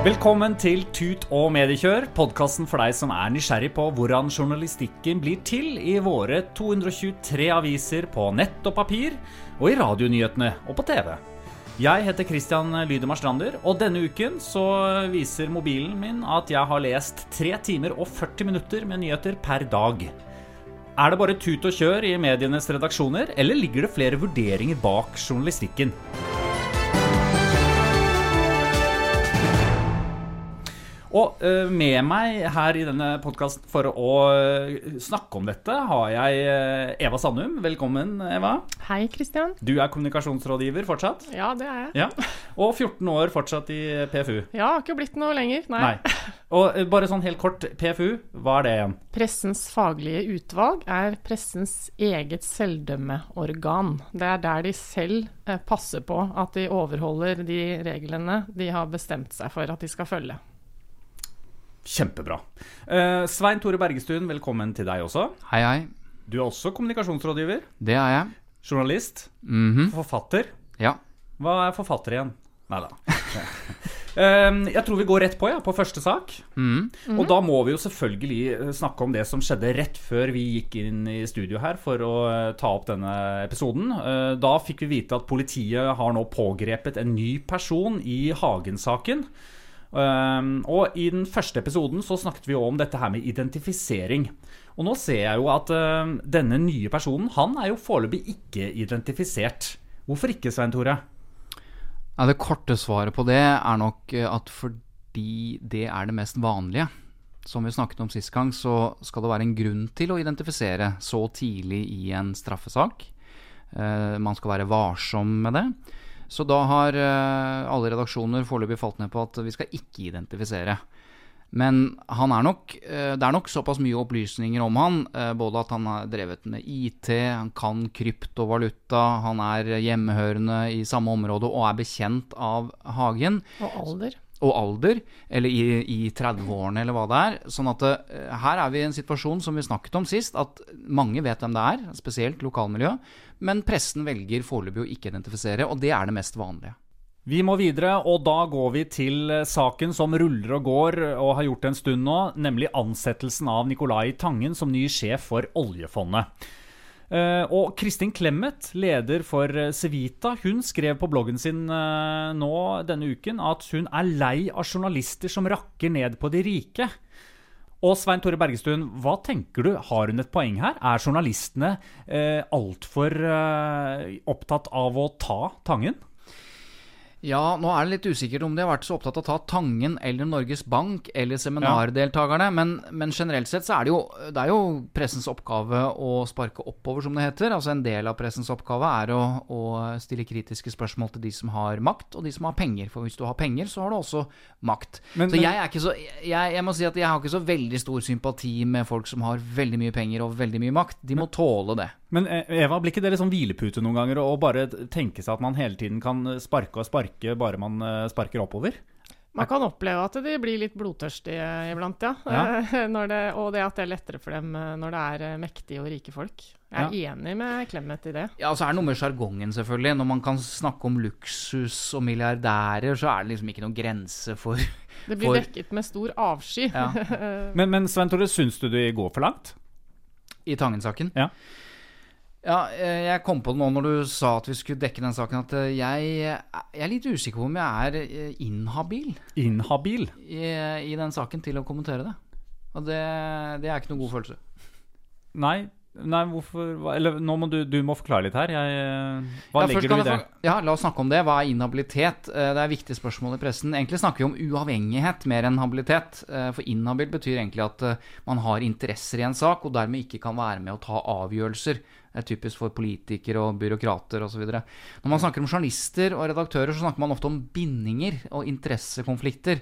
Velkommen til Tut og mediekjør, podkasten for deg som er nysgjerrig på hvordan journalistikken blir til i våre 223 aviser på nett og papir, og i radionyhetene og på TV. Jeg heter Christian Lydemar Strander, og denne uken så viser mobilen min at jeg har lest 3 timer og 40 minutter med nyheter per dag. Er det bare tut og kjør i medienes redaksjoner, eller ligger det flere vurderinger bak journalistikken? Og eh, med meg her i denne podkasten for å eh, snakke om dette, har jeg eh, Eva Sandum. Velkommen, Eva. Hei, Kristian. Du er kommunikasjonsrådgiver fortsatt. Ja, det er jeg. Ja. Og 14 år fortsatt i PFU. Ja, har ikke blitt noe lenger. Nei. Nei. Og bare sånn helt kort, PFU, hva er det igjen? Pressens faglige utvalg er pressens eget selvdømmeorgan. Det er der de selv passer på at de overholder de reglene de har bestemt seg for at de skal følge. Kjempebra. Eh, Svein Tore Bergestuen, velkommen til deg også. Hei, hei. Du er også kommunikasjonsrådgiver. Det er jeg. Journalist. Mhm. Forfatter. Ja. Hva er forfatter igjen? Nei da. Um, jeg tror vi går rett på, ja, på første sak. Mm. Og da må vi jo selvfølgelig eh, snakke om det som skjedde rett før vi gikk inn i studio her for å eh, ta opp denne episoden. Eh, da fikk vi vite at politiet har nå pågrepet en ny person i Hagen-saken. Um, og i den første episoden så snakket vi om dette her med identifisering. Og nå ser jeg jo at um, denne nye personen, han er jo foreløpig ikke identifisert. Hvorfor ikke, Svein Tore? ja. Det korte svaret på det er nok eh, at fordi det er det mest vanlige. Som vi snakket om sist gang, så skal det være en grunn til å identifisere så tidlig i en straffesak. Eh, man skal være varsom med det. Så da har eh, alle redaksjoner foreløpig falt ned på at vi skal ikke identifisere. Men er nok, eh, det er nok såpass mye opplysninger om han, eh, både at han har drevet med IT, han kan kryptovaluta, han er hjemmehørende i samme område og er bekjent av Hagen. Og alder. Og alder, eller i, i 30-årene, eller hva det er. Sånn at det, her er vi i en situasjon som vi snakket om sist, at mange vet hvem det er, spesielt lokalmiljø, men pressen velger foreløpig å ikke identifisere, og det er det mest vanlige. Vi må videre, og da går vi til eh, saken som ruller og går og har gjort en stund nå, nemlig ansettelsen av Nicolai Tangen som ny sjef for oljefondet. Eh, og Kristin Clemet, leder for eh, Civita, hun skrev på bloggen sin eh, nå denne uken at hun er lei av journalister som rakker ned på de rike. Og Svein Tore Bergestuen, hva tenker du? Har hun et poeng her? Er journalistene eh, altfor eh, opptatt av å ta Tangen? Ja, nå er det litt usikkert om de har vært så opptatt av å ta Tangen eller Norges Bank eller seminardeltakerne, men, men generelt sett så er det jo, det er jo pressens oppgave å sparke oppover, som det heter. Altså En del av pressens oppgave er å, å stille kritiske spørsmål til de som har makt, og de som har penger. For hvis du har penger, så har du også makt. Men- så jeg er ikke så jeg, jeg må si at jeg har ikke så veldig stor sympati med folk som har veldig mye penger og veldig mye makt. De må tåle det. Men eh, Eva, blir ikke det litt sånn hvilepute noen ganger å bare tenke seg at man hele tiden kan sparke og sparke bare man eh, sparker oppover? Man kan oppleve at de blir litt blodtørstige iblant, ja. Ja. Når det, og det at det er lettere for dem eh, når det er eh, mektige og rike folk. Jeg er enig med Clemet i det. Ja, så er det noe med sjargongen, selvfølgelig. Når man kan snakke om luksus og milliardærer, så er det liksom ikke noen grense for Det blir For- dekket med stor avsky. Ja. Men, men Svein Tore, syns du de går for langt? I Tangen-saken? Ja. Ja, eh, jeg kom på det nå når du sa at vi skulle dekke den saken, at eh, jeg, jeg er litt usikker på om jeg er eh, inhabil Inhabil? i, i den saken til å kommentere det. Og det, det er ikke noen god følelse. Nei, nei hvorfor Eller nå må du, du må forklare litt her. Jeg, eh, hva Ja, legger du i det? Ja, La oss snakke om det. Hva er inhabilitet? Eh, Det er et viktig spørsmål i pressen. Egentlig snakker vi om uavhengighet mer enn habilitet. Eh, For inhabil betyr egentlig at man har interesser i en sak, og dermed ikke kan være med å ta avgjørelser. Det er typisk for politikere og byråkrater osv. Når man snakker om journalister og redaktører, så snakker man ofte om bindinger og interessekonflikter.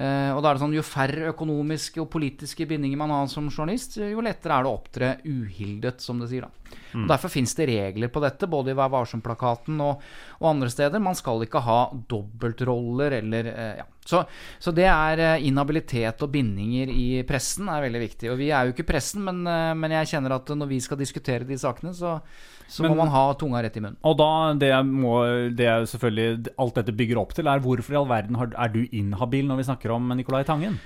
Eh, og da er det sånn, Jo færre økonomiske og politiske bindinger man har som journalist, jo lettere er det å opptre uhildet, som det sier. da. Og Derfor fins det regler på dette, både i Vær varsom-plakaten og, og andre steder. Man skal ikke ha dobbeltroller eller eh, ja. Så, så det er eh, inhabilitet og bindinger i pressen er veldig viktig. Og vi er jo ikke pressen, men, eh, men jeg kjenner at når vi skal diskutere de sakene, så, så Men- må man ha tunga rett i munnen. Og da, det, må, det selvfølgelig alt dette bygger opp til, er hvorfor i all verden har, er du inhabil når vi snakker om Nicolai Tangen?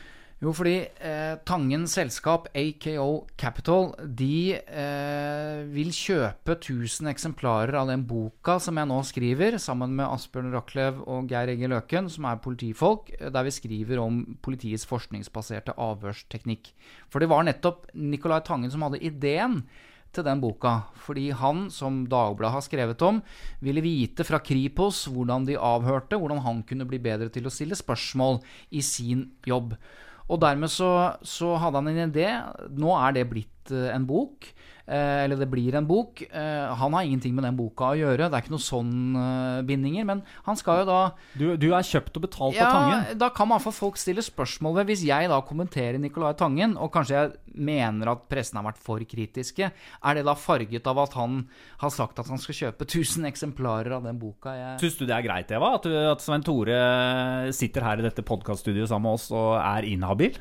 Jo, fordi eh, Tangen selskap, AKO Capital, de eh, vil kjøpe 1000 eksemplarer av den boka som jeg nå skriver, sammen med Asbjørn Rachlew og Geir Egge Løken, som er politifolk, eh, der vi skriver om politiets forskningsbaserte avhørsteknikk. For det var nettopp Nicolai Tangen som hadde ideen til den boka. Fordi han, som Dagbladet har skrevet om, ville vite fra Kripos hvordan de avhørte, hvordan han kunne bli bedre til å stille spørsmål i sin jobb. Og dermed så, så hadde han en idé. Nå er det blitt en bok. Eh, eller det blir en bok. Eh, han har ingenting med den boka å gjøre. Det er ikke noen sånn eh, bindinger. Men han skal jo da Du, du er kjøpt og betalt av Tangen. Da kan man få folk stille spørsmål ved Hvis jeg da kommenterer Nicolai Tangen, og kanskje jeg mener at pressen har vært for kritiske, er det da farget av at han har sagt at han skal kjøpe 1000 eksemplarer av den boka jeg Syns du det er greit, Eva, at, at Svein Tore sitter her i dette podkaststudioet sammen med oss og er inhabil?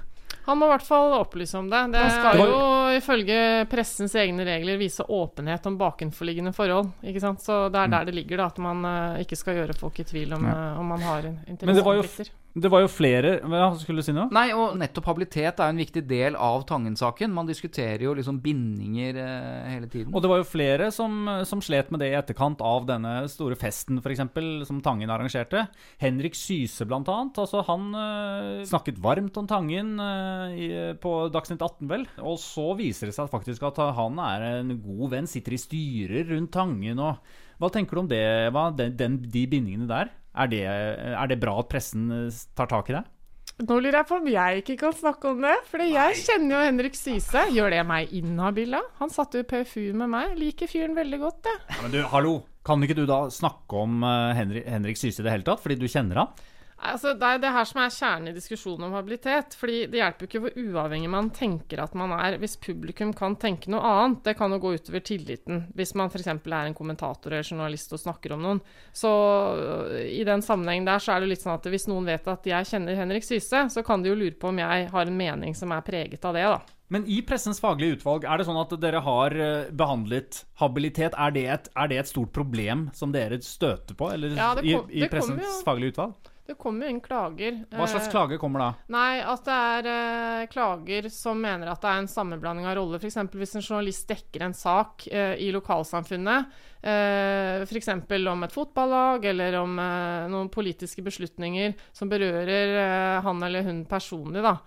Han må i hvert fall opplyse om det. Det skal jo ifølge pressens egne regler vise åpenhet om bakenforliggende forhold. ikke sant? Så det er der det ligger, da, at man eh, ikke skal gjøre folk i tvil om, eh, om man har Men det var jo, interessekonflikter. Det var jo flere Hva skulle du si nå? Nei, og nettopp habilitet er en viktig del av Tangen-saken. Man diskuterer jo liksom bindinger eh, hele tiden. Og det var jo flere som, som slet med det i etterkant av denne store festen eksempel, som Tangen arrangerte. Henrik Syse, blant annet. Altså, han eh, snakket varmt om Tangen eh, i, på Dagsnytt 18, vel. Og så viser det seg faktisk at han er en god venn, sitter i styrer rundt Tangen og Hva tenker du om det, Eva? Den, den, de bindingene der? Er det, er det bra at pressen eh, tar tak i det? Nå lurer jeg på om jeg ikke kan snakke om det. For jeg kjenner jo Henrik Syse. Gjør det meg inhabil, da? Han satt jo PFU med meg. Liker fyren veldig godt, jeg. Ja, men du, hallo! Kan ikke du da snakke om eh, Henrik, Henrik Syse i det hele tatt, fordi du kjenner han? Altså, det er det her som er kjernen i diskusjonen om habilitet. fordi Det hjelper jo ikke hvor uavhengig man tenker at man er, hvis publikum kan tenke noe annet. Det kan jo gå utover tilliten, hvis man f.eks. er en kommentator eller journalist og snakker om noen. Så øh, i den sammenhengen der så er det litt sånn at hvis noen vet at jeg kjenner Henrik Syse, så kan de jo lure på om jeg har en mening som er preget av det, da. Men i Pressens faglige utvalg, er det sånn at dere har eh, behandlet habilitet? Er det et, er det et stort problem som dere støter på eller, Ja, kom- i, i Pressens jo- faglige utvalg? Det kommer jo inn klager. Hva slags klager kommer da? Nei, at det er eh, klager som mener at det er en sammenblanding av roller. F.eks. hvis en journalist dekker en sak eh, i lokalsamfunnet, eh, f.eks. om et fotballag eller om eh, noen politiske beslutninger som berører eh, han eller hun personlig. Da.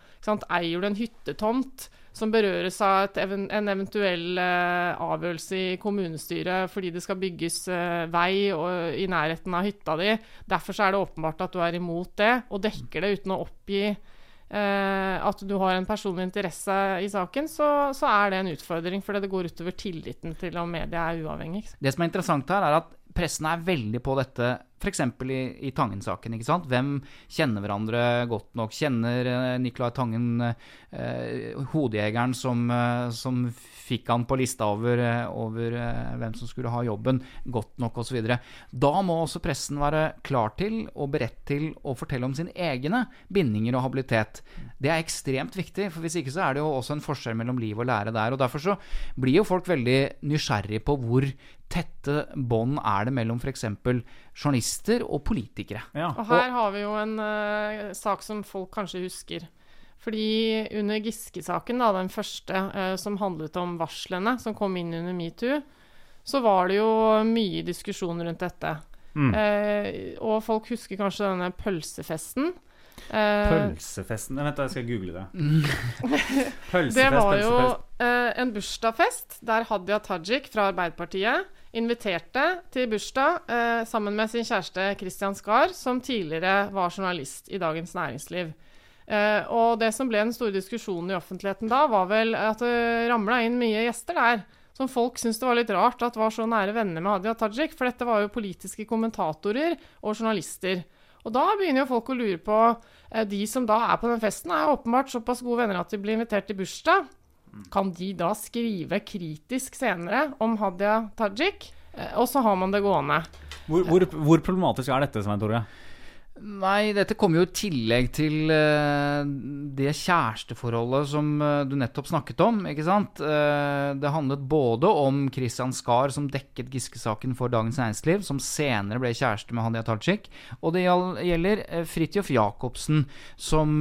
Eier du en hyttetomt som berøres av et en eventuell eh, avgjørelse i kommunestyret fordi det skal bygges eh, vei og, i nærheten av hytta di. Derfor er det åpenbart at du er imot det, og dekker det uten å oppgi eh, at du har en personlig interesse i saken, så, så er det en utfordring. Fordi det går utover tilliten til om media er uavhengig. Det som er interessant her, er at pressen er veldig på dette, f.eks. i, i Tangen-saken. ikke sant? Hvem kjenner hverandre godt nok? Kjenner eh, Nicolai Tangen eh, hodejegeren som, eh, som fikk han på lista over, eh, over eh, hvem som skulle ha jobben, godt nok osv.? Da må også pressen være klar til og beredt til å fortelle om sine egne bindinger og habilitet. Det er ekstremt viktig, for hvis ikke så er det jo også en forskjell mellom liv og lære der. og Derfor så blir jo folk veldig nysgjerrig på hvor tette bånd er det mellom f.eks. journalister og politikere. Ja. Og her har vi jo en uh, sak som folk kanskje husker. Fordi under Giske-saken, da, den første uh, som handlet om varslene som kom inn under metoo, så var det jo mye diskusjon rundt dette. Mm. Uh, og folk husker kanskje denne pølsefesten. Eh, Pølsefesten Vent, da, jeg skal google det. Pølsefest, det var jo pølsefest. en bursdagsfest der Hadia Tajik fra Arbeiderpartiet inviterte til bursdag eh, sammen med sin kjæreste Christian Skar, som tidligere var journalist i Dagens Næringsliv. Eh, og det som ble den store diskusjonen i offentligheten da, var vel at det ramla inn mye gjester der. Som folk syntes det var litt rart at var så nære venner med Hadia Tajik, for dette var jo politiske kommentatorer og journalister. Og da begynner jo folk å lure på eh, De som da er på den festen, er åpenbart såpass gode venner at de blir invitert til bursdag. Kan de da skrive kritisk senere om Hadia Tajik? Eh, og så har man det gående. Hvor, hvor, hvor problematisk er dette, Svein Tore? Nei, dette kommer jo i tillegg til eh, det kjæresteforholdet som eh, du nettopp snakket om. ikke sant? Eh, det handlet både om Christian Skar, som dekket Giske-saken for Dagens Næringsliv, som senere ble kjæreste med Hadia Tajik, og det gjelder Fridtjof Jacobsen, som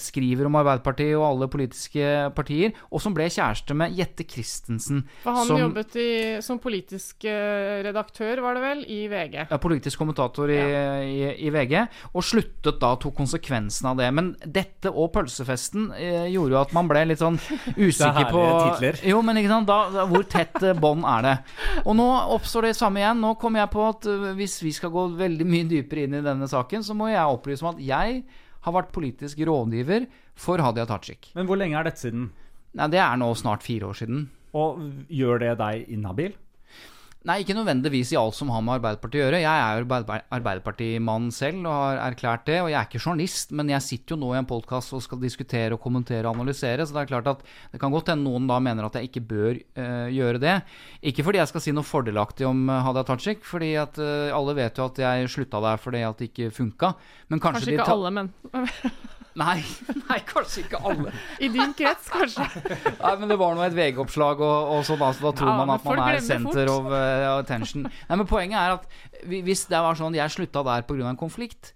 skriver om Arbeiderpartiet og alle politiske partier, og som ble kjæreste med Jette Christensen. For han som, jobbet i, som politisk redaktør, var det vel, i VG. ja, politisk kommentator i, i, i VG, og sluttet da, tok konsekvensen av det. Men dette og pølsefesten eh, gjorde jo at man ble litt sånn usikker på titler. Jo, men ikke sant, da, da, hvor tett eh, bånd er det? Og nå oppstår det samme igjen. Nå kommer jeg på at eh, hvis vi skal gå veldig mye dypere inn i denne saken, så må jeg opplyse om at jeg har vært politisk rådgiver for Hadia Tajik. Men hvor lenge er dette siden? Nei, det er nå snart fire år siden. Og gjør det deg inhabil? Nei, ikke nødvendigvis i alt som har med Arbeiderpartiet å gjøre. Jeg er jo Arbeider- Arbeiderpartimann selv og har erklært det. Og jeg er ikke journalist, men jeg sitter jo nå i en podkast og skal diskutere og kommentere og analysere. Så det er klart at det kan godt hende noen da mener at jeg ikke bør uh, gjøre det. Ikke fordi jeg skal si noe fordelaktig om eh, Hadia Tajik, fordi at uh, alle vet jo at jeg slutta der fordi at det ikke funka. Men kanskje, Kanskje ikke alle, men Nei, nei, kanskje ikke alle. i din krets, kanskje. Nei, men det var nå et VG-oppslag, og, og sånn, altså, da tror Ja, man at man er center fort. of uh, attention. Nei, men Poenget er at hvis det var sånn jeg slutta der pga. en konflikt,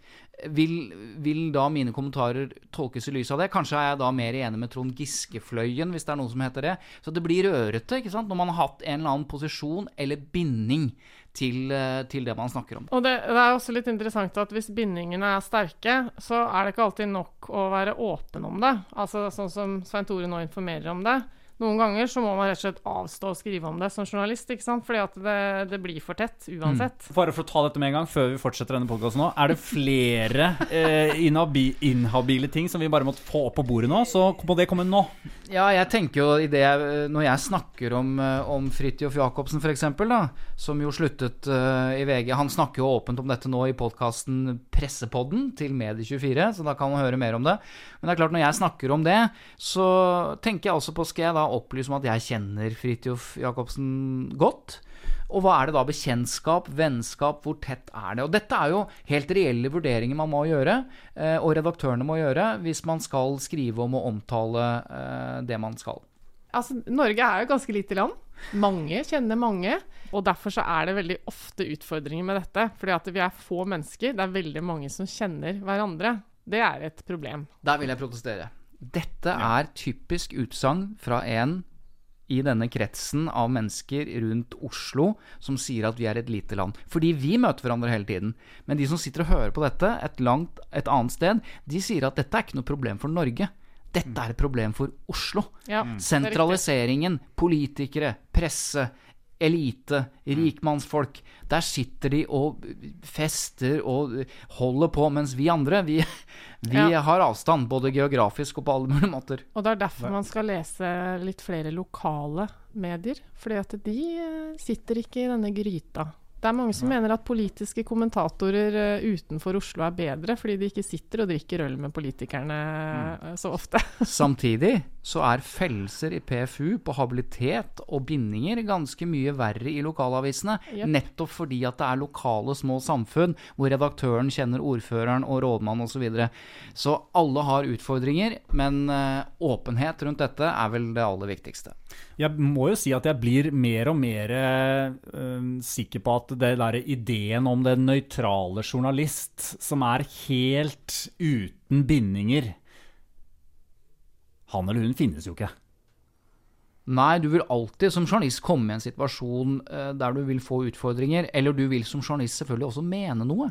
vil, vil da mine kommentarer tolkes i lys av det? Kanskje er jeg da mer enig med Trond Giske-fløyen, hvis det er noe som heter det. Så det blir rørete ikke sant? når man har hatt en eller annen posisjon eller binding til, eh, til det man snakker om. Og det, det er også litt interessant at hvis bindingene er sterke, så er det ikke alltid nok å være åpen om det. Altså sånn som Svein Tore nå informerer om det. Noen ganger så må man rett og slett avstå å skrive om det som journalist, ikke sant? fordi at det, det blir for tett uansett. Bare for å ta dette med en gang, før vi fortsetter denne podkasten nå. Er det flere eh, inhabi inhabile ting som vi bare måtte få opp på bordet nå? Så må det komme nå. Ja, jeg tenker jo i det Når jeg snakker om, eh, om Fridtjof Jacobsen f.eks., som jo sluttet uh, i VG Han snakker jo åpent om dette nå i podkasten Pressepodden til Medie24, så da kan man høre mer om det. Men det er klart, når jeg snakker om det, så tenker jeg også på Skal jeg da opplyse om at jeg kjenner Fridtjof Jacobsen godt? Og hva er det da bekjentskap, vennskap, hvor tett er det? Og dette er jo helt reelle vurderinger man må gjøre, eh, og redaktørene må gjøre, hvis man skal skrive om og omtale eh, det man skal. Altså, Norge er jo ganske lite land. Mange kjenner mange. Og derfor så er det veldig ofte utfordringer med dette. Fordi at vi er få mennesker. Det er veldig mange som kjenner hverandre. Det er et problem. Der vil jeg protestere. Dette er typisk utsagn fra en i denne kretsen av mennesker rundt Oslo som sier at vi er et lite land. Fordi vi møter hverandre hele tiden. Men de som sitter og hører på dette et, langt, et annet sted, de sier at dette er ikke noe problem for Norge. Dette er et problem for Oslo. Ja, riktig. Sentraliseringen, politikere, presse, elite, rikmannsfolk. Der sitter de og fester og holder på, mens vi andre, vi, vi Ja. har avstand. Både geografisk og på alle mulige måter. Og det er derfor man skal lese litt flere lokale medier. Fordi at de eh, sitter ikke i denne gryta. Det er mange som mener at politiske kommentatorer eh, utenfor Oslo er bedre, fordi de ikke sitter og drikker øl med politikerne mm. så ofte. Samtidig så er fellelser i PFU på habilitet og bindinger ganske mye verre i lokalavisene. Yep. Nettopp fordi at det er lokale små samfunn hvor redaktøren kjenner ordføreren og rådmannen osv. Så, videre. så alle har utfordringer, men eh, åpenhet rundt dette er vel det aller viktigste. Jeg må jo si at jeg blir mer og mer eh, sikker på at det der ideen om den nøytrale journalist som er helt uten bindinger Han eller hun finnes jo ikke. Nei, du vil alltid som journalist komme i en situasjon eh, der du vil få utfordringer, eller du vil som journalist selvfølgelig også mene noe.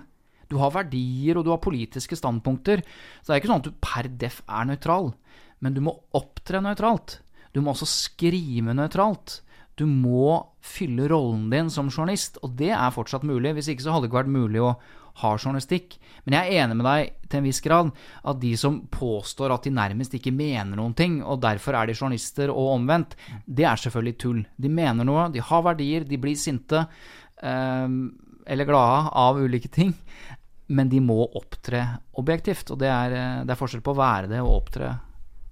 Du har verdier, og du har politiske standpunkter. Så det er ikke sånn at du per def er nøytral, men du må opptre nøytralt. Du må også skrive nøytralt. Du må fylle rollen din som journalist, og det er fortsatt mulig. Hvis ikke så hadde det ikke vært mulig å ha journalistikk. Men jeg er enig med deg til en viss grad at de som påstår at de nærmest ikke mener noen ting, og derfor er de journalister og omvendt, det er selvfølgelig tull. De mener noe, de har verdier, de blir sinte eh, eller glade av ulike ting. Men de må opptre objektivt, og det er, eh, det er forskjell på å være det og opptre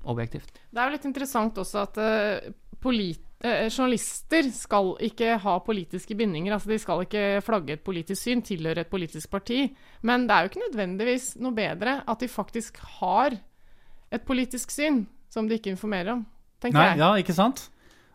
objektivt. Det er jo litt interessant også at uh, polit eh, journalister skal ikke ha politiske bindinger. altså De skal ikke flagge et politisk syn, tilhøre et politisk parti. Men det er jo ikke nødvendigvis noe bedre at de faktisk har et politisk syn som de ikke informerer om, tenker Nei, jeg. ja, ikke sant?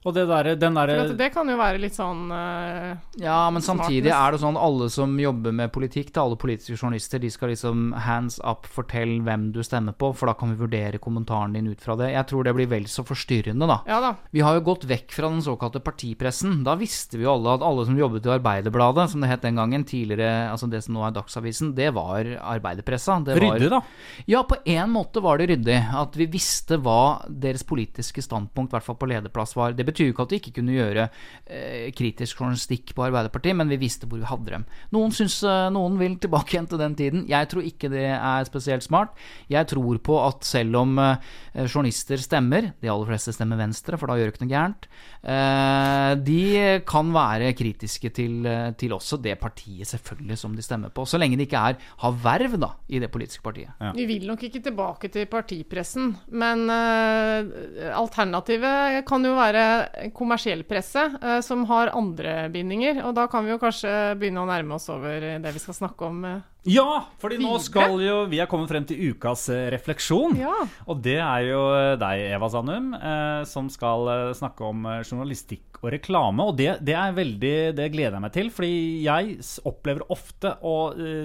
Og det der, den For derre at det kan jo være litt sånn uh, Ja, men samtidig Smartness. er det sånn alle som jobber med politikk, da, alle politiske journalister, de skal liksom hands up, fortelle hvem du stemmer på, for da kan vi vurdere kommentaren din ut fra det. Jeg tror det blir vel så forstyrrende, da. Ja da. Vi har jo gått vekk fra den såkalte partipressen. Da visste vi jo alle at alle som jobbet i Arbeiderbladet, som det het den gangen, tidligere, altså det som nå er Dagsavisen, det var arbeiderpressa. Det var, Ryddig, da. Ja, på en måte var det ryddig. At vi visste hva deres politiske standpunkt, i hvert fall på lederplass, var. Det betyr jo ikke at vi ikke kunne gjøre eh, kritisk journalistikk på Arbeiderpartiet, men vi visste hvor vi hadde dem. Noen, syns, eh, noen vil tilbake igjen til den tiden. Jeg tror ikke det er spesielt smart. Jeg tror på at selv om eh, journalister stemmer, de aller fleste stemmer Venstre, for da gjør de ikke noe gærent, eh, de kan være kritiske til, eh, til også det partiet, selvfølgelig, som de stemmer på. Så lenge de ikke er, har verv da, i det politiske partiet. Vi vil nok ikke tilbake til partipressen, men eh, alternativet kan jo være kommersiell presse, eh, som har andre bindinger. Og da kan vi jo kanskje begynne å nærme oss over det vi skal snakke om. eh. Ja, fordi nå skal jo Vi er kommet frem til ukas eh, refleksjon. Ja. Og det er jo eh, deg, Eva Sandum, eh, som skal eh, snakke om journalistikk og reklame. Og det, det er veldig Det gleder jeg meg til, fordi jeg opplever ofte å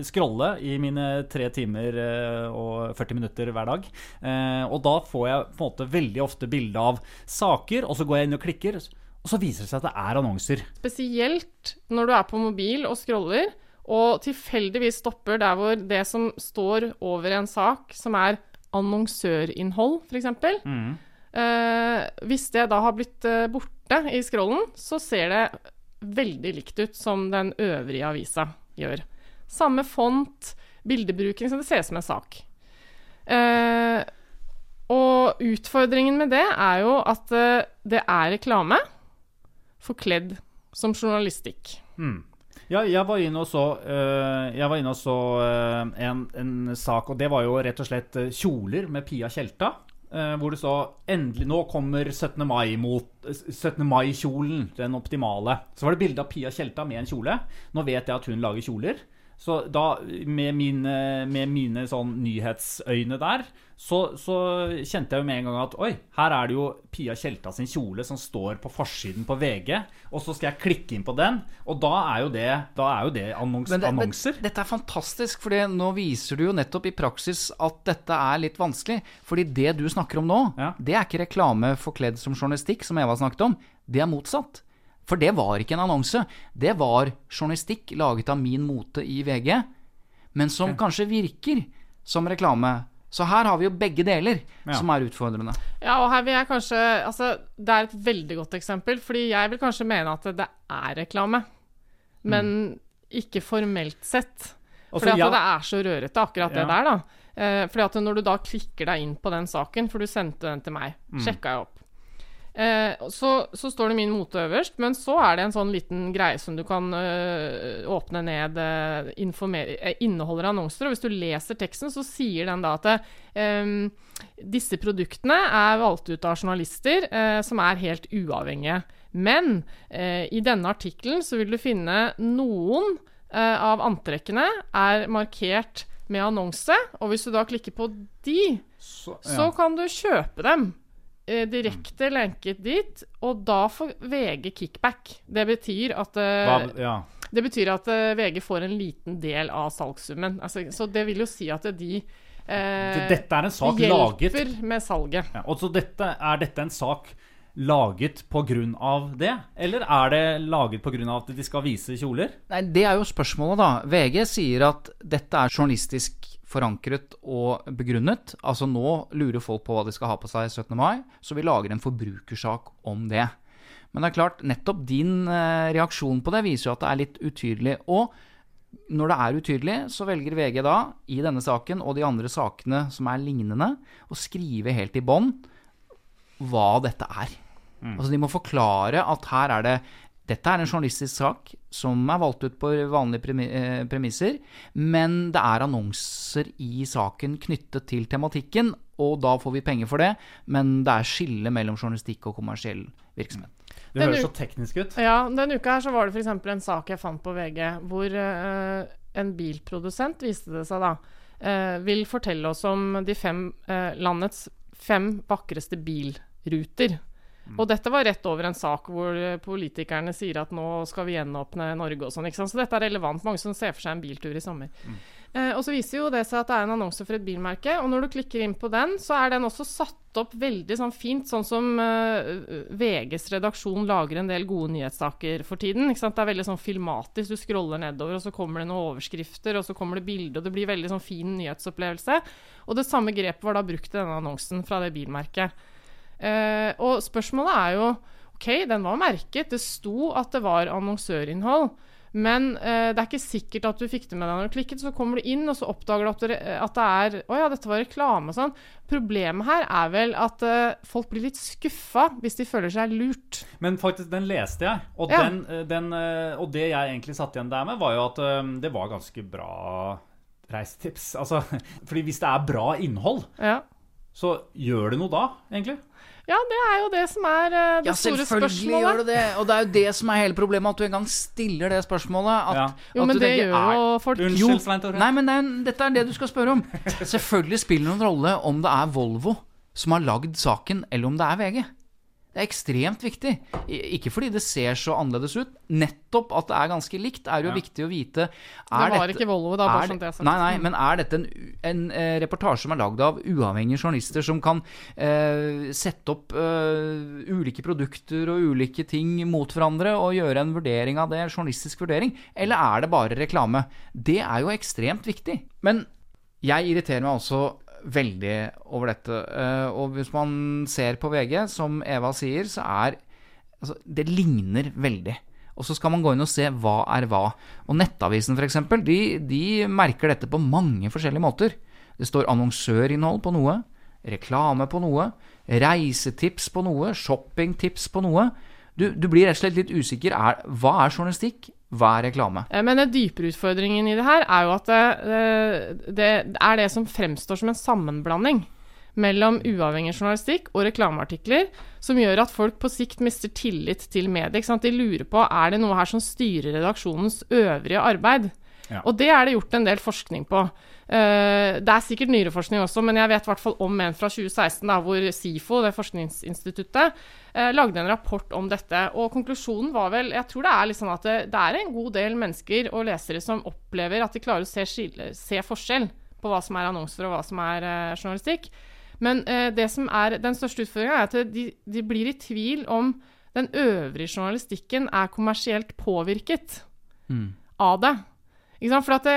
scrolle i mine tre timer og 40 minutter hver dag. Eh, og da får jeg på en måte veldig ofte bilde av saker, og så går jeg inn og klikker, og så viser det seg at det er annonser. Spesielt når du er på mobil og scroller, og tilfeldigvis stopper der hvor det som står over en sak, som er annonsørinnhold, f.eks. Mm. Eh, hvis det da har blitt eh, borte i scrollen, så ser det veldig likt ut som den øvrige avisa gjør. Samme font, bildebruken, så det ser ut som en sak. Eh, og utfordringen med det er jo at eh, det er reklame forkledd som journalistikk. Ja, jeg var inne og så, uh, inne og så uh, en, en sak, og det var jo rett og slett øh, kjoler med Pia Tjelta. Uh, hvor det så endelig Nå kommer 17. mai mot 17. mai-kjolen, den optimale. Så var det bilde av Pia Tjelta med en kjole. Nå vet jeg at hun lager kjoler. Så da, med mine, med mine sånn nyhetsøyne der, så, så kjente jeg jo med en gang at oi, her er det jo Pia Tjelta sin kjole som står på forsiden på VG, og så skal jeg klikke inn på den, og da er jo det, er jo det annons, Men det- men annonser. dette er fantastisk, for nå viser du jo nettopp i praksis at dette er litt vanskelig. Fordi det du snakker om nå, Ja. det er ikke reklame forkledd som journalistikk, som Eva snakket om. Det er motsatt. For det var ikke en annonse. Det var journalistikk laget av Min Mote i VG, men som kanskje virker som reklame. Så her har vi jo begge deler Ja. som er utfordrende. Ja, og her vil jeg kanskje Altså, det er et veldig godt eksempel, fordi jeg vil kanskje mene at det er reklame, men ikke formelt sett. For Fordi ja. det er så rørete, akkurat det der, da. Eh, fordi at når du da klikker deg inn på den saken, for du sendte den til meg, Mm. sjekka jeg opp. Eh, så, så står det min mote øverst, men så er det en sånn liten greie som du kan øh, åpne ned øh, eh, Inneholder annonser. Og hvis du leser teksten, så sier den da at eh, disse produktene er valgt ut av journalister eh, som er helt uavhengige. Men eh, i denne artikkelen så vil du finne noen eh, av antrekkene er markert med annonse, og hvis du da klikker på de, Så, så kan du kjøpe dem eh, direkte lenket dit, og da får VG kickback. Det betyr at eh, Hva, ja. det betyr at eh, VG får en liten del av salgssummen. Altså, så det vil jo si at de eh, Dette er en sak hjelper laget med salget. Ja, og så dette, er dette en sak laget pga. det? Eller er det laget pga. at de skal vise kjoler? Nei, Det er jo spørsmålet, da. VG sier at dette er journalistisk forankret og begrunnet. Altså nå lurer folk på hva de skal ha på seg 17. mai, så vi lager en forbrukersak om det. Men det er klart, nettopp din eh, reaksjon på det viser jo at det er litt utydelig. Og når det er utydelig, så velger VG da, i denne saken og de andre sakene som er lignende, å skrive helt i bånn hva dette er. Altså De må forklare at her er det dette er en journalistisk sak som er valgt ut på vanlige eh, premisser, men det er annonser i saken knyttet til tematikken, og da får vi penger for det, men det er skille mellom journalistikk og kommersiell virksomhet. Det høres så teknisk ut. Ja, denne uka her så var det f.eks. en sak jeg fant på VG, hvor uh, en bilprodusent, viste det seg da, uh, vil fortelle oss om de fem uh, landets fem vakreste bilruter. Og dette var rett over en sak hvor eh, politikerne sier at nå skal vi gjenåpne Norge og sånn. ikke sant? Så dette er relevant. Mange som ser for seg en biltur i sommer. Eh, og så viser jo det seg at det er en annonse for et bilmerke, og når du klikker inn på den, så er den også satt opp veldig sånn fint, sånn som eh, VGs redaksjon lager en del gode nyhetssaker for tiden. ikke sant? Det er veldig sånn filmatisk. Du scroller nedover, og så kommer det noen overskrifter, og så kommer det bilde, og det blir veldig sånn fin nyhetsopplevelse. Og det samme grepet var da brukt i denne annonsen fra det bilmerket. Eh, og spørsmålet er jo OK, den var merket. Det sto at det var annonsørinnhold. Men eh, det er ikke sikkert at du fikk det med deg når du klikket. Så kommer du inn, og så oppdager du at det, at det er Å ja, dette var reklame og sånn. Problemet her er vel at eh, folk blir litt skuffa hvis de føler seg lurt. Men faktisk, den leste jeg. Og, Ja. den, eh, den, eh, og det jeg egentlig satt igjen der med, var jo at um, det var ganske bra reisetips. Altså, fordi hvis det er bra innhold, Ja. så gjør det noe da, egentlig? Ja, det er jo det som er uh, det Ja, store selvfølgelig gjør det det. Og det er jo det som er hele problemet, at du engang stiller det spørsmålet. At, Ja. Jo, at men du det tenker, gjør «Er- jo folk. Unnskyld, Svein Tore. Nei, men det er, dette er det du skal spørre om. Selvfølgelig spiller det noen rolle om det er Volvo som har lagd saken, eller om det er VG. Det er ekstremt viktig. Ikke fordi det ser så annerledes ut. Nettopp at det er ganske likt, er jo Ja. viktig å vite. Det var ikke Volvo, da, bare er sånn det- sagt. Nei, nei, men er dette en, en eh, reportasje som er lagd av uavhengige journalister som kan eh, sette opp eh, ulike produkter og ulike ting mot hverandre og gjøre en vurdering av det, journalistisk vurdering, eller er det bare reklame? Det er jo ekstremt viktig. Men jeg irriterer meg også veldig over dette. eh, og hvis man ser på VG, som Eva sier, så er altså, Det ligner veldig. Og så skal man gå inn og se hva er hva. Og Nettavisen f.eks., de, de merker dette på mange forskjellige måter. Det står annonsørinnhold på noe, reklame på noe, reisetips på noe, shoppingtips på noe. Du, du blir rett og slett litt usikker. Er, hva er journalistikk? Hva er reklame? Eh, Men den dypere utfordringen i det her er jo at det, eh, det er det som fremstår som en sammenblanding mellom uavhengig journalistikk og reklameartikler, som gjør at folk på sikt mister tillit til mediet. ikke sant? De lurer på er det noe her som styrer redaksjonens øvrige arbeid. Ja. Og det er det gjort en del forskning på. Eh, det er sikkert nyreforskning også, men jeg vet i hvert fall om en fra 2016 da, hvor SIFO, det forskningsinstituttet, eh, lagde en rapport om dette. Og konklusjonen var vel Jeg tror det er at det, det er en god del mennesker og lesere som opplever at de klarer å se, skille, se forskjell på hva som er annonser og hva som er uh, journalistikk. Men uh, det som er den største utfordringa, er at de, de blir i tvil om den øvrige journalistikken er kommersielt påvirket av det. For at det,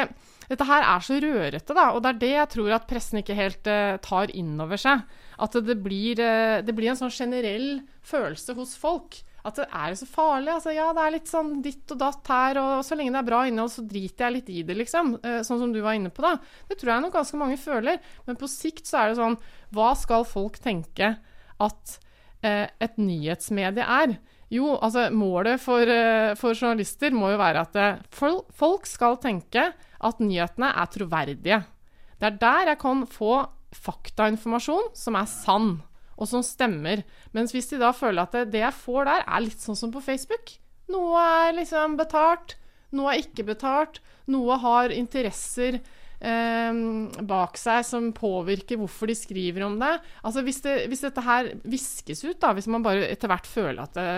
dette her er så rørete, da, og det er det jeg tror at pressen ikke helt uh, tar inn over seg. At det, blir, uh, det blir en sånn generell følelse hos folk. At det er så farlig. Altså, ja, det er litt sånn ditt og datt her, og så lenge det er bra innhold, så driter jeg litt i det, liksom. Uh, sånn som du var inne på, da. Det tror jeg nok ganske mange føler. Men på sikt så er det sånn Hva skal folk tenke at et nyhetsmedie er? Jo, altså målet for, eh, for journalister må jo være at eh, folk skal tenke at nyhetene er troverdige. Det er der jeg kan få faktainformasjon som er sann, og som stemmer. Mens hvis de da føler at det, det jeg får der, er litt sånn som på Facebook Noe er liksom betalt, noe er ikke betalt, noe har interesser eh, bak seg som påvirker hvorfor de skriver om det. Altså hvis, det, hvis dette her viskes ut, da, hvis man bare etter hvert føler at det,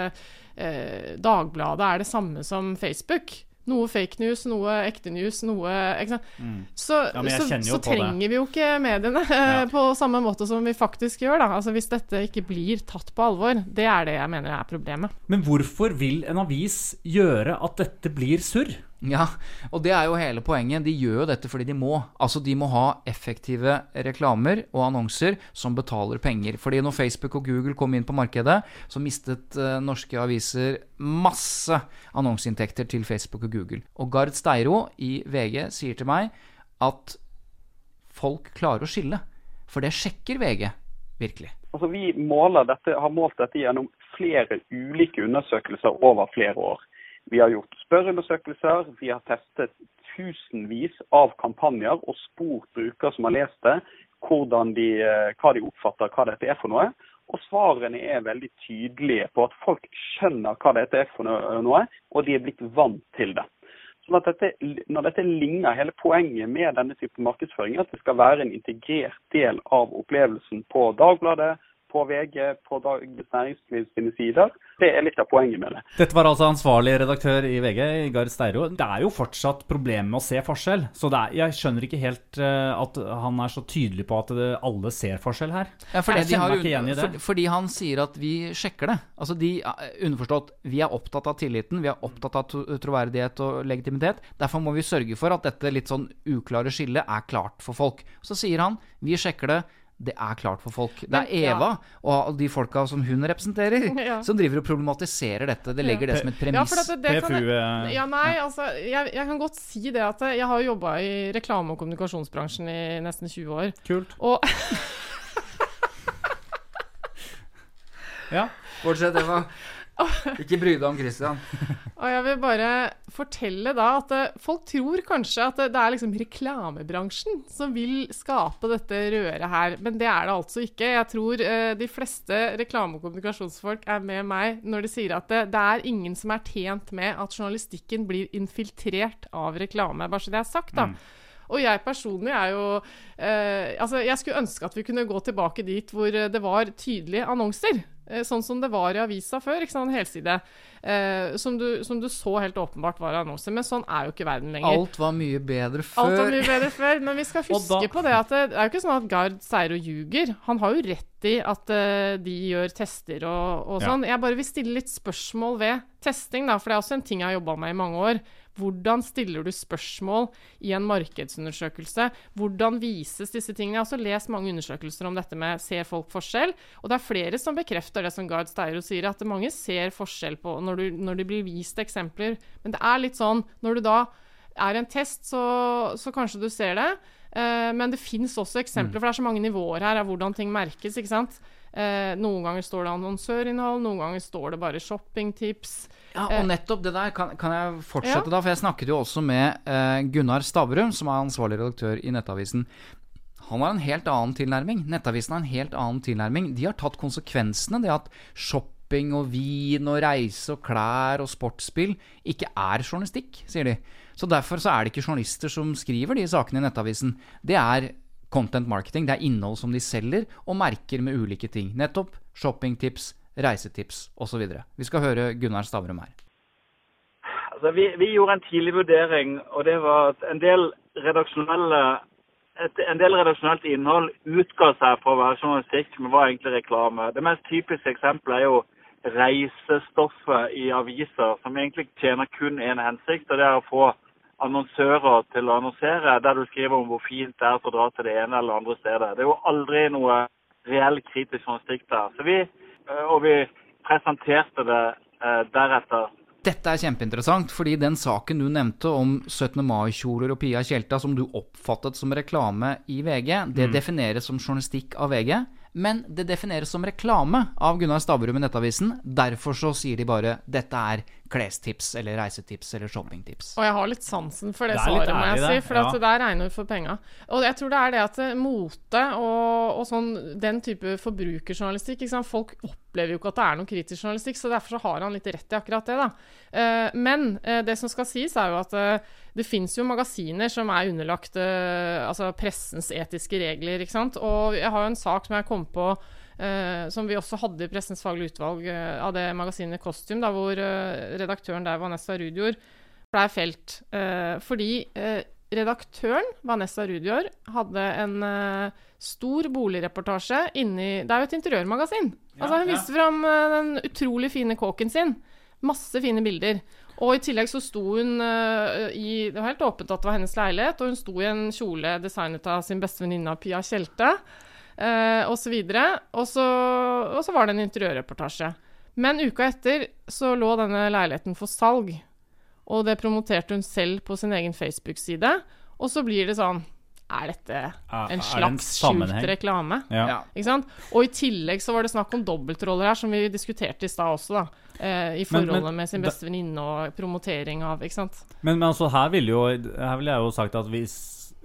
eh, Dagbladet er det samme som Facebook, Noe fake news, noe ekte news, noe ikke sant? Mm. Så, Ja, så, så trenger det. vi jo ikke mediene eh, Ja. på samme måte som vi faktisk gjør. da. Altså Hvis dette ikke blir tatt på alvor, det er det jeg mener er problemet. Men hvorfor vil en avis gjøre at dette blir surr? Ja, og det er jo hele poenget. De gjør jo dette fordi de må. Altså, de må ha effektive reklamer og annonser som betaler penger. Fordi når Facebook og Google kom inn på markedet, så mistet uh, norske aviser masse annonseinntekter til Facebook og Google. Og Gard Steiro i VG sier til meg at folk klarer å skille. For det sjekker VG virkelig. Altså, vi dette, har målt dette gjennom flere ulike undersøkelser over flere år. Vi har gjort spørreundersøkelser, vi har testet tusenvis av kampanjer og spurt brukere som har lest det, de, eh, hva de oppfatter hva dette er for noe. Og svarene er veldig tydelige på at folk skjønner hva dette er for noe, og de er blitt vant til det. Sånn at dette, når dette ligner hele poenget med denne type markedsføring, at det skal være en integrert del av opplevelsen på Dagbladet, på VG, på Dagens Næringsliv sine sider. Det er litt av poenget med det. Dette var altså ansvarlig redaktør i VG, Gard Steiro. Det er jo fortsatt problemer med å se forskjell. Så det er, jeg skjønner ikke helt eh, at han er så tydelig på at det, alle ser forskjell her. Ja, fordi, jeg de kjenner har, meg ikke igjen i det. for, fordi han sier at vi sjekker det. Altså de, eh, Underforstått, vi er opptatt av tilliten, vi er opptatt av troverdighet og legitimitet. Derfor må vi sørge for at dette litt sånn uklare skillet er klart for folk. Så sier han vi sjekker det. Det er klart for folk. Det er Eva ja. Og de folka som hun representerer, Ja. som driver og problematiserer dette. Det legger det som et premiss. Ja, det, det kan, PFU, eh, ja, nei, altså, jeg, jeg kan godt si det at jeg har jobba i reklame- og kommunikasjonsbransjen i nesten 20 år. Kult. Og Ja. Fortsett, Eva. Ikke bry deg om Christian. Og jeg vil bare fortelle da at eh, folk tror kanskje at det, er liksom reklamebransjen som vil skape dette røret her, men det er det altså ikke. Jeg tror eh, de fleste reklame- og kommunikasjonsfolk er med meg når de sier at det, det er ingen som er tjent med at journalistikken blir infiltrert av reklame, bare så det er sagt, da. Og jeg personlig er jo eh, Altså, jeg skulle ønske at vi kunne gå tilbake dit hvor eh, det var tydelige annonser. Eh, sånn som det var i avisa før. ikke sant, En helside. Eh, som, du, som du så helt åpenbart var annonser. Men sånn er jo ikke verden lenger. Alt var mye bedre før. Alt var mye bedre før, men vi skal huske da- på det at det, det er jo ikke sånn at Gard Seiro ljuger. Han har jo rett i at uh, de gjør tester og, og Ja. sånn. Jeg bare vil stille litt spørsmål ved testing, da, for det er også en ting jeg har jobba med i mange år. Hvordan stiller du spørsmål i en markedsundersøkelse? Hvordan vises disse tingene? Jeg har også lest mange undersøkelser om dette med ser folk forskjell, og det er flere som bekrefter det som Gard Steiro sier, at mange ser forskjell på når, du, når det blir vist eksempler. Men det er litt sånn når du da er en test, så, så kanskje du ser det. Uh, men det fins også eksempler, for det er så mange nivåer her av hvordan ting merkes. ikke sant? Uh, noen ganger står det annonsørinnhold, noen ganger står det bare shoppingtips. Ja, Eh, og nettopp det der kan, kan jeg fortsette Ja. da, for jeg snakket jo også med eh, Gunnar Stavrum, som er ansvarlig redaktør i Nettavisen. Han har en helt annen tilnærming. Nettavisen har en helt annen tilnærming. De har tatt konsekvensene, det at shopping og vin og reise og klær og sportsspill ikke er journalistikk, sier de. Så derfor så er det ikke journalister som skriver de sakene i Nettavisen. Det er content marketing, det er innhold som de selger, og merker med ulike ting. Nettopp shoppingtips, reisetips osv. Vi skal høre Gunnar Stavrum her. Altså, vi, vi gjorde en tidlig vurdering, og det var at en del et, en del redaksjonelt innhold utga seg for å være journalistikk, men var egentlig reklame. Det mest typiske eksempelet er jo reisestoffet i aviser, som egentlig tjener kun én hensikt, og det er å få annonsører til å annonsere der du skriver om hvor fint det er å dra til det ene eller andre stedet. Det er jo aldri noe reell kritisk journalistikk der. Så vi, og vi presenterte det eh, deretter. Dette er kjempeinteressant, fordi den saken du nevnte om 17. mai-kjoler og Pia Tjelta, som du oppfattet som reklame i VG, det defineres som journalistikk av VG, men det defineres som reklame av Gunnar Stavrum i Nettavisen. Derfor så sier de bare 'dette er klestips eller reisetips eller shoppingtips'. Og jeg har litt sansen for det, Det svaret, må jeg si. For Ja. at der regner vi for penga. Og jeg tror det er det at eh, mote og, og sånn, den type forbrukerjournalistikk ikke sant? Folk opplever jo ikke at det er noen kritisk journalistikk, så derfor så har han litt rett i akkurat det. da. Eh, men eh, det som skal sies, er jo at eh, det fins jo magasiner som er underlagt altså pressens etiske regler. ikke sant? Og jeg har jo en sak som jeg kom på Uh, som vi også hadde i Pressens faglige utvalg uh, av det magasinet Costume, da, hvor uh, redaktøren der, Vanessa Rudjord, blei felt fordi redaktøren, Vanessa Rudior, hadde en uh, stor boligreportasje inni Det er jo et interiørmagasin. altså Hun ja. viste fram uh, den utrolig fine kåken sin. Masse fine bilder. Og i tillegg så sto hun uh, i Det var helt åpent at det var hennes leilighet, og hun sto i en kjole designet av sin beste venninne Pia Tjelte, uh, osv. Og, så, og så var det en interiørreportasje. Men uka etter så lå denne leiligheten for salg. Og det promoterte hun selv på sin egen Facebook-side. Og så blir det sånn Er dette det en slags skjult reklame? Ja. Ja. Ikke sant? Og i tillegg så var det snakk om dobbeltroller her, som vi diskuterte i stad også, da. Eh, I forholdet men med sin beste venninne og promotering av Ikke sant? Men, men altså, her ville jo Her ville jeg jo sagt at hvis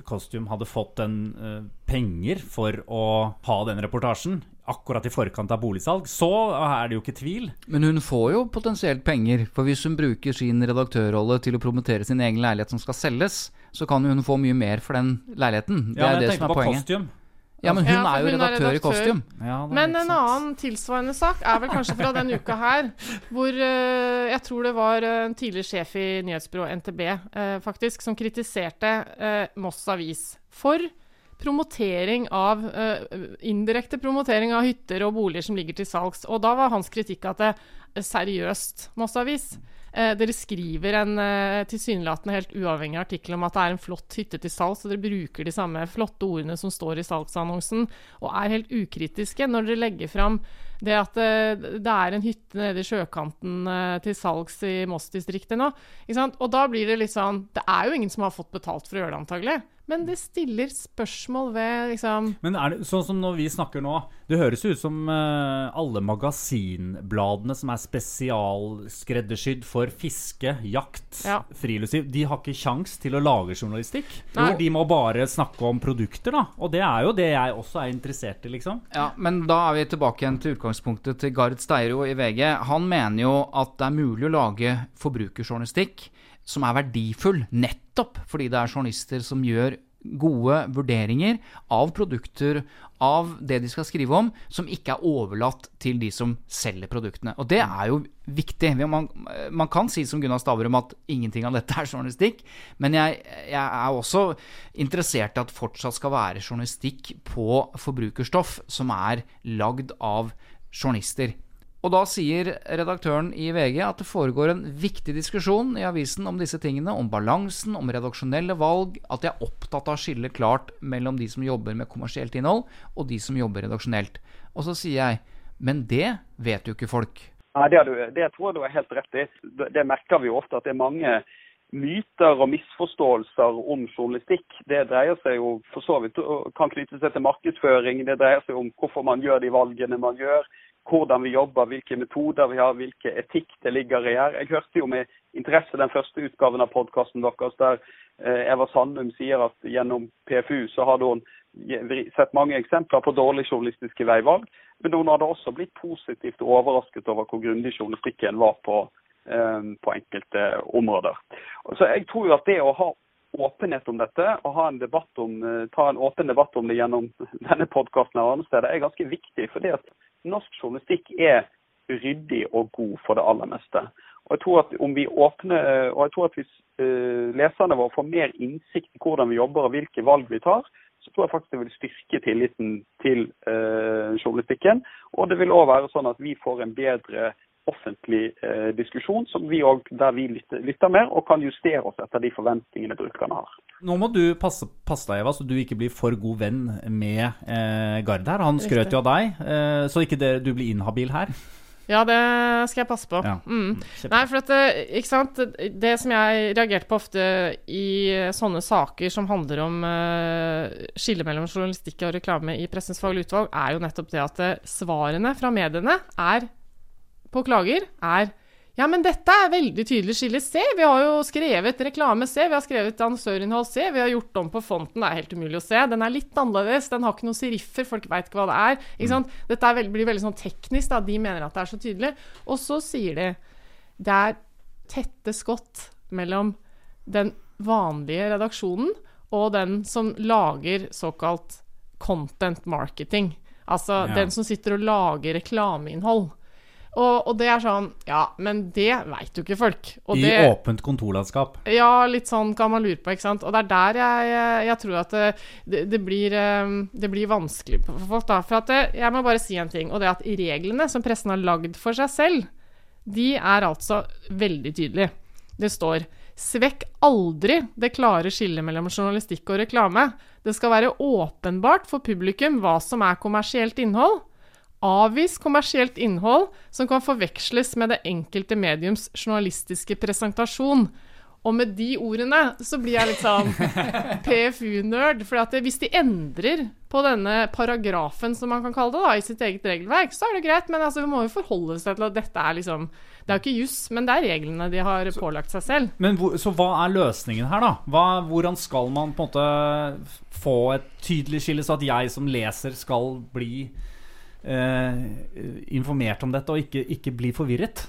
Costume hadde fått en, uh, penger for å ha den reportasjen akkurat i forkant av boligsalg, så er det jo ikke tvil. Men hun får jo potensielt penger, for hvis hun bruker sin redaktørrolle til å promotere sin egen leilighet som skal selges, så kan hun få mye mer for den leiligheten. Det Ja, er det som er poenget. Costume. Ja, men hun Ja, er jo hun er redaktør i Kostium. Ja, Men en sant. annen tilsvarende sak er vel kanskje fra denne uka her, hvor uh, jeg tror det var eh, en tidligere sjef i nyhetsbyrået NTB uh, faktisk, som kritiserte uh, Moss Avis for promotering av eh, Indirekte promotering av hytter og boliger som ligger til salgs. Og da var hans kritikk at det seriøst, Moss Avis. Eh, dere skriver en eh, tilsynelatende helt uavhengig artikkel om at det er en flott hytte til salgs, og dere bruker de samme flotte ordene som står i salgsannonsen, og er helt ukritiske når dere legger fram det at eh, det er en hytte nede i sjøkanten eh, til salgs i Moss-distriktet nå. Og da blir det litt sånn Det er jo ingen som har fått betalt for å gjøre det, antagelig. Men det stiller spørsmål ved liksom Men er det sånn som når vi snakker nå Det høres ut som uh, alle magasinbladene som er spesialskreddersydd for fiske, jakt, Ja. friluftsliv, de har ikke kjangs til å lage journalistikk. Nei. De må bare snakke om produkter, da. Og det er jo det jeg også er interessert i, liksom. Ja, men da er vi tilbake igjen til utgangspunktet til Gard Steiro i VG. Han mener jo at det er mulig å lage forbrukerjournalistikk som er verdifull, nettopp fordi det er journalister som gjør gode vurderinger av produkter, av det de skal skrive om, som ikke er overlatt til de som selger produktene. Og det er jo viktig. Man, man kan si som Gunnar Stavrum at ingenting av dette er journalistikk, men jeg, jeg er også interessert i at fortsatt skal være journalistikk på forbrukerstoff som er lagd av journalister. Og da sier redaktøren i VG at det foregår en viktig diskusjon i avisen om disse tingene, om balansen, om redaksjonelle valg, at de er opptatt av å skille klart mellom de som jobber med kommersielt innhold, og de som jobber redaksjonelt. Og så sier jeg, men det vet jo ikke folk. Nei, det, du, det tror jeg du har helt rett i. Det merker vi jo ofte at det er mange myter og misforståelser om journalistikk. Det dreier seg jo for så vidt kan knytte seg til markedsføring. Det dreier seg om hvorfor man gjør de valgene man gjør, hvordan vi jobber, hvilke metoder vi har, hvilke etikk det ligger i her. Jeg hørte jo med interesse den første utgaven av podkasten deres der eh, Eva Sandum sier at gjennom PFU så hadde hun sett mange eksempler på dårlige journalistiske veivalg. Men hun hadde også blitt positivt overrasket over hvor grundig journalistikken var på, eh, på enkelte områder. Så jeg tror jo at det å ha åpenhet om dette, og ha en debatt om, eh, ta en åpen debatt om det gjennom denne podkasten er ganske viktig. fordi at norsk journalistikk er ryddig og god for det aller meste. Og jeg tror at om vi åpner, og jeg tror at hvis uh, leserne våre får mer innsikt i hvordan vi jobber og hvilke valg vi tar, så tror jeg faktisk det vil styrke tilliten til uh, journalistikken. Og det vil òg være sånn at vi får en bedre offentlig uh, diskusjon vi også, der vi lytter, lytter mer og kan justere oss etter de forventningene brukerne har. Nå må du passe, passe deg, Eva, så du ikke blir for god venn med eh, Gard her. Han skrøt jo av deg, eh, så ikke det, du blir inhabil her. Ja, det skal jeg passe på. Ja. Mm. Nei, for at, eh, ikke sant? Det som jeg reagerte på ofte i sånne saker som handler om uh, skille mellom journalistikk og reklame i Pressens faglige utvalg, er jo nettopp det at eh, svarene fra mediene er, på klager er ja, men dette er veldig tydelig skille. Se, vi har jo skrevet reklame. Se, vi har skrevet annonsørinnhold. Se, vi har gjort om på fonten. Det er helt umulig å se. Den er litt annerledes. Den har ikke noen seriffer. Folk veit ikke hva det er. Ikke sant? Dette er veld, blir veldig sånn teknisk. da. De mener at det er så tydelig. Og så sier de det er tette skott mellom den vanlige redaksjonen og den som lager såkalt content marketing. Altså Ja. den som sitter og lager reklameinnhold. Og, og det er sånn Ja, men det veit jo ikke folk. Og I det, åpent kontorlandskap. Ja, litt sånn kan man lure på, ikke sant. Og det er der jeg, jeg, tror at det, det, blir, eh, det blir vanskelig for folk, da. For at det, jeg må bare si en ting, og det er at reglene som pressen har lagd for seg selv, de er altså veldig tydelige. Det står Svekk aldri det klare skillet mellom journalistikk og reklame. Det skal være åpenbart for publikum hva som er kommersielt innhold. Avvis kommersielt innhold som kan forveksles med det enkelte mediums journalistiske presentasjon. Og med de ordene så blir jeg litt sånn PFU-nerd. For hvis de endrer på denne paragrafen, som man kan kalle det, da, i sitt eget regelverk, så er det greit. Men altså, vi må jo forholde oss til at dette er liksom Det er jo ikke juss, men det er reglene de har pålagt seg selv. Men hvor, Så hva er løsningen her, da? Hva, hvordan skal man på en måte få et tydelig skille, så at jeg som leser skal bli informert om dette, og ikke, ikke bli forvirret?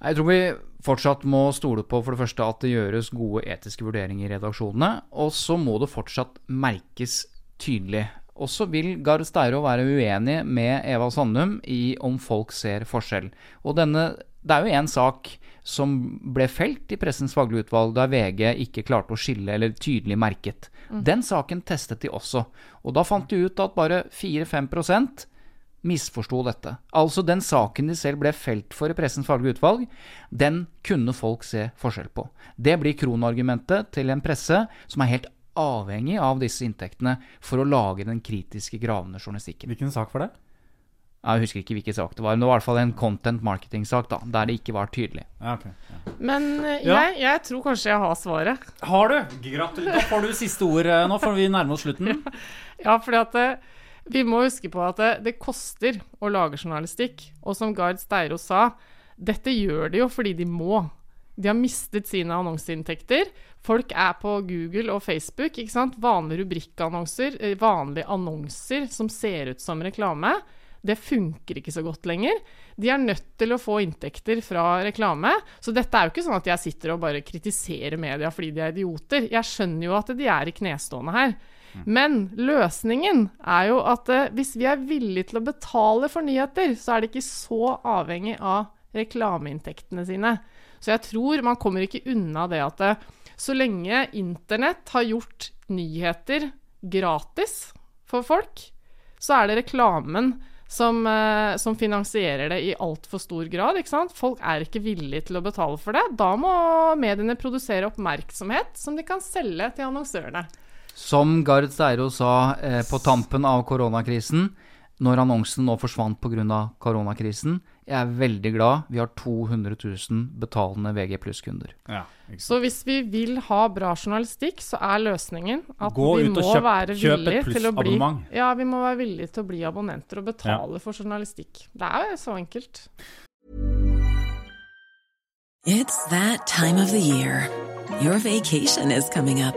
Jeg tror vi fortsatt må stole på for det første at det gjøres gode etiske vurderinger i redaksjonene, og så må det fortsatt merkes tydelig. Og så vil Gard Steiro være uenig med Eva Sandum i om folk ser forskjell. Og denne, det er jo én sak som ble felt i Pressens faglige utvalg da VG ikke klarte å skille eller tydelig merket. Den saken testet de også. Og da fant de ut at bare 4-5 misforsto dette. Altså den saken de selv ble felt for i Pressens faglige utvalg, den kunne folk se forskjell på. Det blir kronargumentet til en presse som er helt avhengig av disse inntektene for å lage den kritiske, gravende journalistikken. Hvilken sak var det? Jeg husker ikke hvilken sak det var, men det var i hvert fall en content marketing-sak da, der det ikke var tydelig. Ja, okay. Ja. Men eh, jeg, jeg tror kanskje jeg har svaret. Har du? Gratulerer. Da får du siste ord nå, for vi nærmer oss slutten. Ja, fordi at eh, vi må huske på at det, det koster å lage journalistikk. Og som Gard Steiro sa, dette gjør de jo fordi de må. De har mistet sine annonseinntekter. Folk er på Google og Facebook. ikke sant? Vanlige rubrikkannonser, eh, vanlige annonser som ser ut som reklame. Det funker ikke så godt lenger. De er nødt til å få inntekter fra reklame. Så dette er jo ikke sånn at jeg sitter og bare kritiserer media fordi de er idioter. Jeg skjønner jo at de er i knestående her. Men løsningen er jo at eh, hvis vi er villige til å betale for nyheter, så er det ikke så avhengig av reklameinntektene sine. Så jeg tror man kommer ikke unna det at eh, så lenge internett har gjort nyheter gratis for folk, så er det reklamen som, eh, som finansierer det i altfor stor grad. Folk er ikke villige til å betale for det. Da må mediene produsere oppmerksomhet som de kan selge til annonsørene. Som Gard Steiro sa eh, på tampen av koronakrisen, når annonsen nå forsvant pga. koronakrisen, jeg er veldig glad vi har 200 000 betalende VG pluss-kunder. Ja. Så hvis vi vil ha bra journalistikk, så er løsningen at Gå vi må kjøp- være villige til å bli. Ja, vi må være villige til å bli abonnenter og betale for journalistikk. Det er jo så enkelt. It's that time of the year. Your vacation is coming up.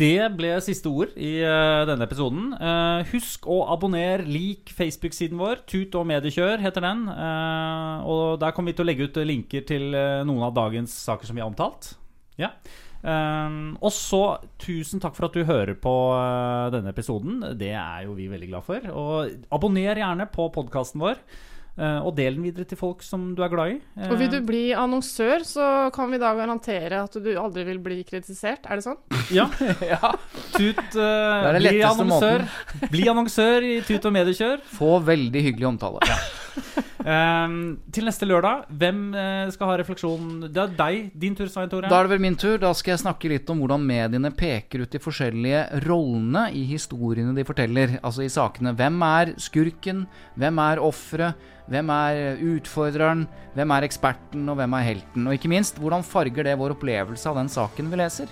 Det ble siste ord i uh, denne episoden. Uh, husk å abonnere, lik Facebook-siden vår. Tut og mediekjør heter den. Uh, og der kommer vi til å legge ut linker til noen av dagens saker som vi har omtalt. Ja. Og så tusen takk for at du hører på denne episoden. Det er jo vi veldig glad for. Og abonner gjerne på podkasten vår. Eh, og del den videre til folk som du er glad i. Eh, Og vil du bli annonsør, så kan vi da garantere at du aldri vil bli kritisert. Er det sånn? Ja. ja. Tut, uh, det det bli annonsør. Bli annonsør i Tut og mediekjør. Få veldig hyggelig omtale. Ehm, til neste lørdag, hvem eh, skal ha refleksjon? Det er deg. Din tur, Svein Tore. Da er det vel min tur. Da skal jeg snakke litt om hvordan mediene peker ut de forskjellige rollene i historiene de forteller. Altså i sakene. Hvem er skurken? Hvem er offeret? Hvem er utfordreren? Hvem er eksperten? Og hvem er helten? Og ikke minst, hvordan farger det vår opplevelse av den saken vi leser?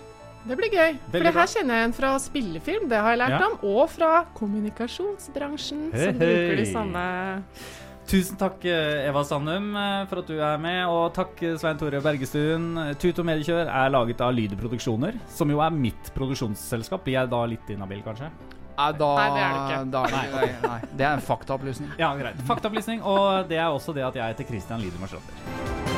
Det blir gøy. For Veldig det bra. her kjenner jeg igjen fra spillefilm, det har jeg lært Ja. om. Og fra kommunikasjonsbransjen, hey, som bruker de samme Tusen takk, eh, Eva Sandum, eh, for at du er med. Og takk, Svein Tore Bergestuen. Tut og Mediekjør er laget av Lyder Produksjoner, som jo er mitt produksjonsselskap. Blir jeg da litt inhabil, kanskje? Nei, da, Nei, det er det ikke. Da nei, nei, nei. det er en faktaopplysning. Ja, greit. Faktaopplysning. Og det er også det at jeg heter Christian Lider Marstrander.